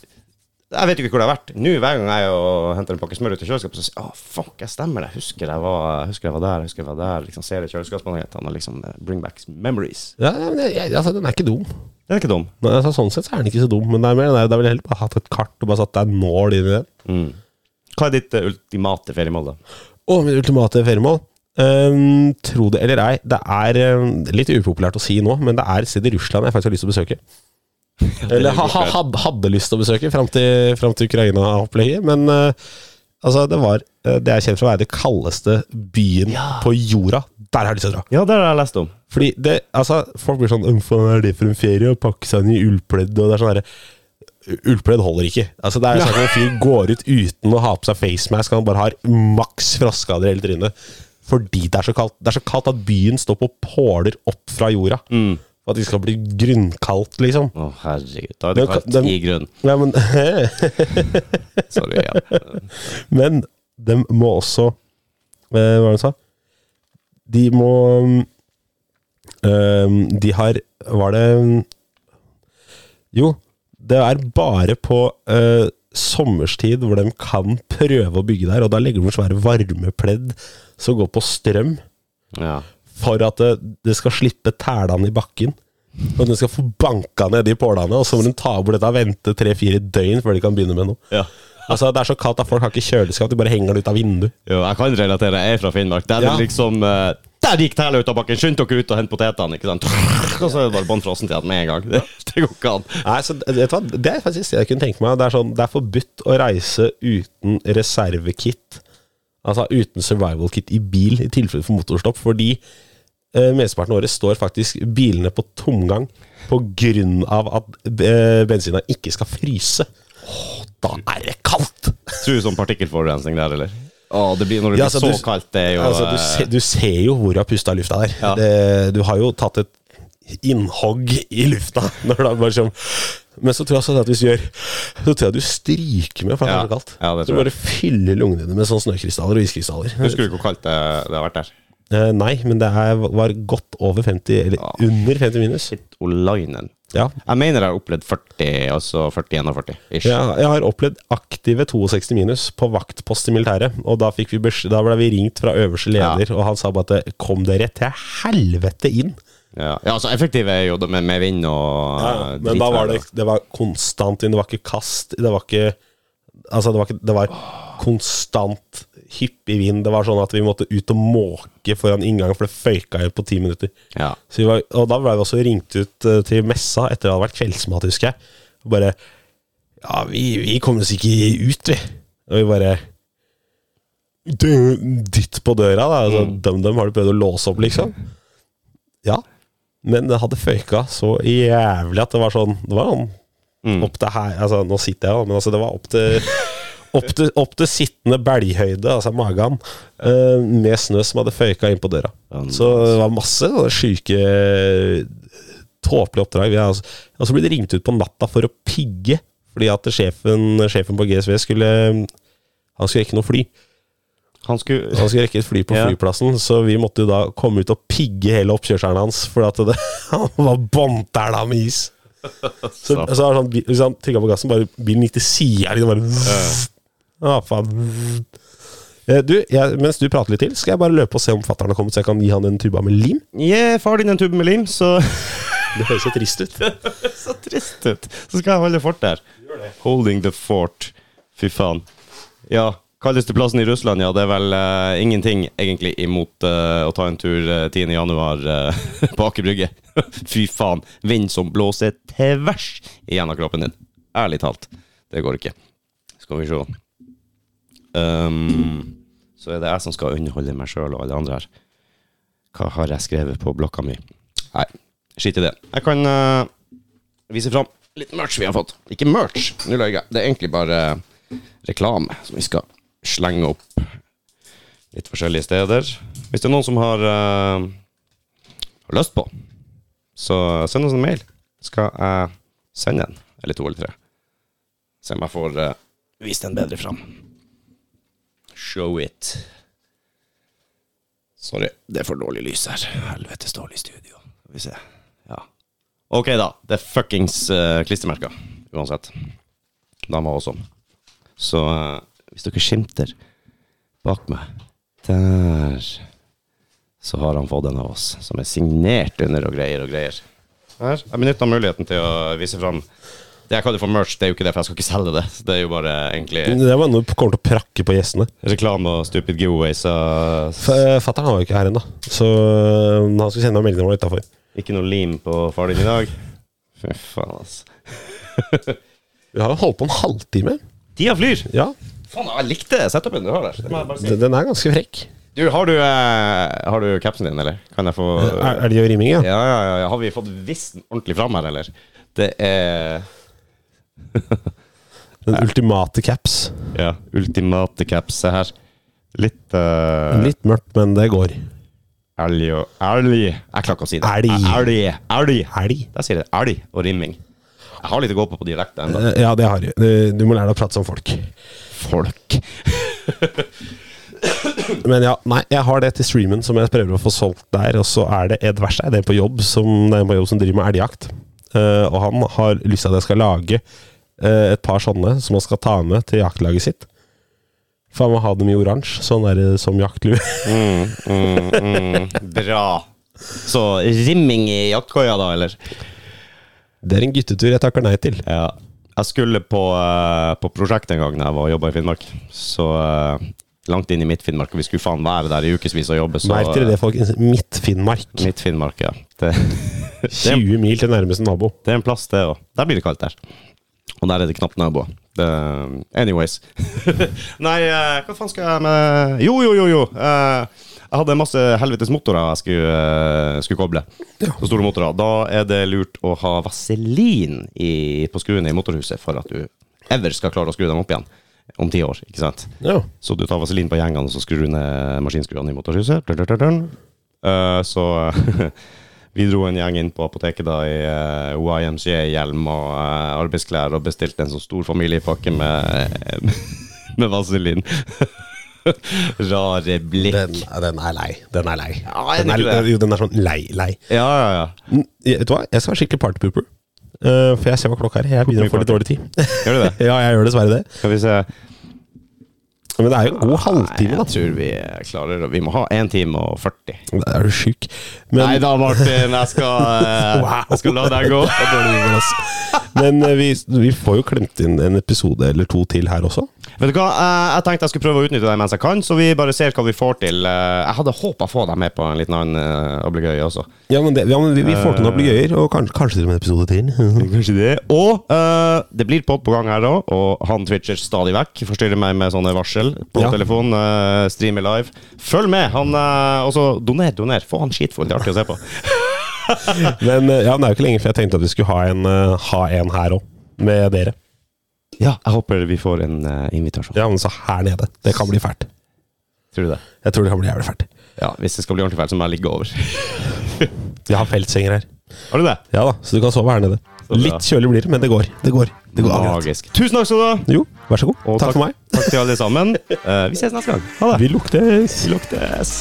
Speaker 1: jeg vet jo ikke hvor det har vært. Nå Hver gang jeg er og henter en pakke smør ut i kjøleskapet, så sier jeg oh, fuck, jeg stemmer det. Husker jeg var, husker jeg var der, husker jeg var der. Liksom Ser i kjøleskapspanelene og liksom eh, bring back memories.
Speaker 2: Ja, ja, men jeg, jeg, altså, Den er ikke dum.
Speaker 1: Den er ikke dum.
Speaker 2: Nei, altså, sånn sett så er den ikke så dum, men det er mer den der, da ville jeg heller bare hatt et kart og bare satt deg nål inn i den.
Speaker 1: Mm. Hva er ditt eh, ultimate feriemål, da?
Speaker 2: Og mitt ultimate feriemål Um, Tro det eller ei, det er um, litt upopulært å si nå, men det er et sted i Russland jeg faktisk har lyst til å besøke. Eller ha, ha, had, hadde lyst til å besøke fram til, fram til Ukraina-opplegget. Men uh, altså, det var uh, Det er kjent for å være det kaldeste byen
Speaker 1: Ja.
Speaker 2: på jorda. Der har jeg lyst til å dra.
Speaker 1: Ja, det har jeg lest om.
Speaker 2: Fordi det, altså, folk blir sånn Hva er det for en ferie? Å pakke seg inn i ullpledd og det er sånn herre Ullpledd holder ikke. Altså Det er sånn at En fyr går ut uten å ha på seg facemask, han bare har maks froskader i hele trynet. Fordi det er så kaldt. Det er så kaldt at byen står på påler opp fra jorda. For at det skal bli grunnkaldt, liksom.
Speaker 1: Å, herregud. Da er det kaldt
Speaker 2: den-
Speaker 1: i grunn. *laughs*
Speaker 2: Ja, men, *laughs*
Speaker 1: Sorry igjen. *laughs*
Speaker 2: men de må også eh, Hva var det du sa? De må eh, De har Var det Jo, det er bare på uh, sommerstid hvor de kan prøve å bygge der, og da legger de svære varmepledd som går på strøm,
Speaker 1: Ja.
Speaker 2: for at det, det skal slippe tælene i bakken. Og den skal få banka ned de pålene, og så må de ta bort dette og vente tre-fire døgn før de kan begynne med noe.
Speaker 1: ja.
Speaker 2: Altså, Det er så kaldt at folk har ikke kjøleskap, de bare henger det ut av vinduet.
Speaker 1: Jo, jeg kan relatere. Jeg er fra Finnmark. Der er
Speaker 2: Ja.
Speaker 1: det liksom eh, Der gikk tæla ut av bakken! Skynd dere ut og hent potetene! Ikke sant? Og så er det bare bånn til igjen med en gang. Det, det går ikke an.
Speaker 2: Nei, så vet du hva? Det er faktisk det jeg kunne tenke meg. Det er, sånn, det er forbudt å reise uten reservekit. Altså uten survival kit i bil, i tilfelle for motorstopp. Fordi eh, mesteparten av året står faktisk bilene på tomgang av at eh, bensina ikke skal fryse. Åh, da er det kaldt!
Speaker 1: Tror du sånn partikkelforurensning der, eller? Å, det blir, når det
Speaker 2: Ja,
Speaker 1: blir
Speaker 2: altså,
Speaker 1: så
Speaker 2: du-
Speaker 1: kaldt, det er jo
Speaker 2: Altså, du,
Speaker 1: eh,
Speaker 2: se, du ser jo hvor har pusta lufta der.
Speaker 1: Ja.
Speaker 2: Det, du har jo tatt et innhogg i lufta. *laughs* Når det er bare sånn Men så tror jeg sånn at hvis du gjør Så tror jeg du stryker med, for det er så kaldt.
Speaker 1: Ja, det
Speaker 2: du bare fyller lungene dine med sånne snøkrystaller og iskrystaller.
Speaker 1: Husker du hvor kaldt det, det har vært der?
Speaker 2: Eh, nei, men det er, var godt over 50, eller
Speaker 1: Ja.
Speaker 2: under 50 minus.
Speaker 1: Shit, Olainen.
Speaker 2: Ja.
Speaker 1: Jeg mener jeg har opplevd 40, altså 40-41 ish.
Speaker 2: Ja, jeg har opplevd aktive 62 minus på vaktpost i militæret. Og da, vi da ble vi ringt fra øverste leder, og han sa bare at kom dere til helvete inn.
Speaker 1: Ja, ja altså effektive er jo det med, med vind og
Speaker 2: Ja,
Speaker 1: eh,
Speaker 2: men da var det, det var konstant inn, det var ikke kast, det var ikke Altså, det var, ikke, det var konstant hyppig vind. Det var sånn at vi måtte ut og måke foran inngangen, for det føyka jo på ti minutter.
Speaker 1: Ja.
Speaker 2: Så vi var, og da ble vi også ringt ut eh, til messa etter det hadde vært kveldsmat, husker jeg. Og bare Ja, vi, vi kommer oss ikke ut, vi. Og vi bare «Du, Dytt på døra, da. Altså, Dum dem, har du prøvd å låse opp, liksom? Ja. Men det hadde føyka så jævlig at det var sånn Det var sånn
Speaker 1: Mm.
Speaker 2: opp til her Altså, nå sitter jeg, da, men altså, det var opp til *laughs* Opp til, opp til sittende belghøyde, altså magen, uh, med snø som hadde føyka inn på døra. Så det var masse sjuke tåpelige oppdrag. Og så altså, ble det ringt ut på natta for å pigge, fordi at sjefen, sjefen på GSV skulle Han skulle rekke noe fly.
Speaker 1: Han skulle
Speaker 2: Han skulle rekke et fly på *laughs*
Speaker 1: Ja.
Speaker 2: flyplassen, så vi måtte jo da komme ut og pigge hele oppkjørselen hans, fordi at det, *laughs* han var båndtæla med is. *laughs* Så, så det sånn, Hvis han trykka på gassen, bare bilen gikk til sida. Liksom bare ah, faen. Eh, Du, jeg, mens du prater litt til, skal jeg bare løpe og se om fatter'n har kommet, så jeg kan gi han en tuba med lim.
Speaker 1: Gi far din en tube med lim, så *laughs*
Speaker 2: Det høres så trist ut. *laughs*
Speaker 1: Så trist ut. Så skal jeg holde fort der. Holding the fort. Fy faen. Ja, kaldeste plassen i Russland, ja. Det er vel eh, ingenting egentlig imot eh, å ta en tur eh, 10. januar eh, *laughs* på Aker Brygge. Fy faen. Vind som blåser tvers igjennom kroppen din. Ærlig talt. Det går ikke. Skal vi se. Um, så er det jeg som skal underholde meg sjøl og alle andre her. Hva har jeg skrevet på blokka mi? Nei, skitt i det. Jeg kan uh, vise fram litt merch vi har fått. Ikke merch, nå løy jeg. Det er egentlig bare reklame som vi skal slenge opp litt forskjellige steder. Hvis det er noen som har, uh, har lyst på, så send oss en mail. Skal jeg sende en, eller to eller tre. Se om jeg får uh, vist den bedre fram. Show it. Sorry, det er for dårlig lys her. Helvetes dårlig studio. Skal vi se. Ja. Ok, da. Det er fuckings uh, klistremerker. Uansett. Dama også. Så uh, hvis dere skimter bak meg Der Så har han fått en av oss, som er signert under og greier og greier. Her. Jeg benytta muligheten til å vise fram det jeg kaller for merch. Det er jo ikke det, for jeg skal ikke selge det. Det er jo bare egentlig
Speaker 2: Det var noe du kommer til å prakke på gjestene.
Speaker 1: reklame og stupid giveaways. og
Speaker 2: Fatter'n var jo ikke her ennå, så øh, han skulle sende meg melding om utafor.
Speaker 1: Ikke noe lim på far din i dag. *laughs* Fy faen, altså.
Speaker 2: Vi har jo holdt på en halvtime.
Speaker 1: Tida flyr!
Speaker 2: Ja,
Speaker 1: Faen, jeg likte setupen du har der.
Speaker 2: Den den er ganske frekk.
Speaker 1: Du, har du, eh, har du capsen din, eller? Kan jeg få
Speaker 2: Er, er det jo riming, ja?
Speaker 1: ja, ja, ja. Har vi fått visst den ordentlig fram her, eller? Det er *laughs*
Speaker 2: Den ultimate caps.
Speaker 1: Ja, ultimate caps. Se her. Litt uh,
Speaker 2: Litt mørkt, men det går.
Speaker 1: elg og elg. Jeg klarer ikke å si det.
Speaker 2: Elg.
Speaker 1: Elg. elg.
Speaker 2: Elg.
Speaker 1: Der sier det elg og rimming. Jeg har litt å gå på på dialekt ennå.
Speaker 2: Eh, Ja, det har. Du- Du må lære deg å prate som folk.
Speaker 1: Folk. *laughs*
Speaker 2: Men ja, nei, jeg har det til streamen som jeg prøver å få solgt der. Og så er det Ed Verstein, det er på jobb, som, det er på jobb som driver med elgjakt. Eh, og han har lyst til at jeg skal lage eh, et par sånne som han skal ta med til jaktlaget sitt. For han må ha dem i oransje, sånn er det som jaktlue. *laughs*
Speaker 1: Mm, mm, mm. Bra. Så rimming i jaktkoia, da, eller?
Speaker 2: Det er en guttetur jeg takker nei til.
Speaker 1: Ja. Jeg skulle på, eh, på prosjekt en gang da jeg var og jobba i Finnmark. Så langt inn i Midt-Finnmark, og vi skulle faen være der i ukevis og jobbe. Så,
Speaker 2: Merk dere det, folkens. Midt-Finnmark.
Speaker 1: Midt-Finnmark, ja. *laughs* Det,
Speaker 2: 20 mil til nærmeste nabo.
Speaker 1: det er en plass, det òg. Der blir det kaldt der. Og der er det knapt naboer. Anyways. *laughs* Nei, eh, hva faen skal jeg med Jo, jo, jo, jo. eh, jeg hadde masse helvetes motorer jeg skulle, eh, skulle koble. Så store motorer. Da er det lurt å ha vaselin i, på skruene i motorhuset for at du ever skal klare å skru dem opp igjen om ti år. ikke sant?
Speaker 2: Ja.
Speaker 1: Så du tar vaselin på gjengene, og så skrur du ned maskinskruene i motorhuset. Eh, så *laughs* vi dro en gjeng inn på apoteket da i uh, YMCA-hjelm og uh, arbeidsklær og bestilte en sånn stor familiepakke med, *laughs* med vaselin. *laughs* Rare blikk.
Speaker 2: Den, den er lei. Den er lei.
Speaker 1: Ja,
Speaker 2: den, er, jo, den er sånn lei, lei.
Speaker 1: Ja, ja, ja.
Speaker 2: Vet du hva? Jeg skal være skikkelig partypooper. Uh, for jeg ser hva klokka er. Jeg begynner å få litt dårlig tid.
Speaker 1: Gjør du det? *laughs*
Speaker 2: ja, jeg gjør dessverre det.
Speaker 1: Skal vi se.
Speaker 2: Men det er jo en god halvtime, da.
Speaker 1: Jeg tror vi klarer det. Vi må ha 1 time og 40.
Speaker 2: Det er du sjuk. Men,
Speaker 1: Nei da, Martin. Jeg skal, *laughs* eh,
Speaker 2: Wow.
Speaker 1: jeg skal la deg gå. *laughs*
Speaker 2: Men eh, vi, vi får jo klemt inn en episode eller to til her også.
Speaker 1: Vet du hva, Eh, Jeg tenkte jeg skulle prøve å utnytte deg mens jeg kan, så vi bare ser hva vi får til. Jeg hadde håpa å få deg med på en liten annen uh, obligøy også.
Speaker 2: Ja, men, det, ja, men vi, vi får til noen obligøyer, og kanskje, kanskje til og med en episode til. *laughs*
Speaker 1: Kanskje det. Og uh, det blir pod på gang her òg, og han twitcher stadig vekk. Forstyrrer meg med sånne varsel på
Speaker 2: Ja.
Speaker 1: telefon. Uh, streamer live. Følg med! Han, uh, og så doner, doner. Få han skitfull. Det er artig å se på. *laughs*
Speaker 2: Men eh, ja, det er jo ikke lenge før jeg tenkte at vi skulle ha en, eh, ha en her òg, med dere.
Speaker 1: Ja, jeg håper vi får en eh, invitasjon.
Speaker 2: Ja, men så her nede. Det kan bli fælt.
Speaker 1: Tror du det?
Speaker 2: Jeg tror det kan bli jævlig fælt.
Speaker 1: Ja, Hvis det skal bli ordentlig fælt, så må jeg ligge over. *laughs*
Speaker 2: Jeg har feltsenger her.
Speaker 1: Har du det?
Speaker 2: Ja da, så du kan sove her nede. Litt kjølig blir det, men det går. Det går. Det går.
Speaker 1: Magisk. Tusen takk skal du ha!
Speaker 2: Jo, vær så god.
Speaker 1: Og
Speaker 2: takk, for meg.
Speaker 1: Takk til alle sammen. *laughs* Eh, vi ses neste gang. Ha det.
Speaker 2: Vi luktes.
Speaker 1: Vi luktes.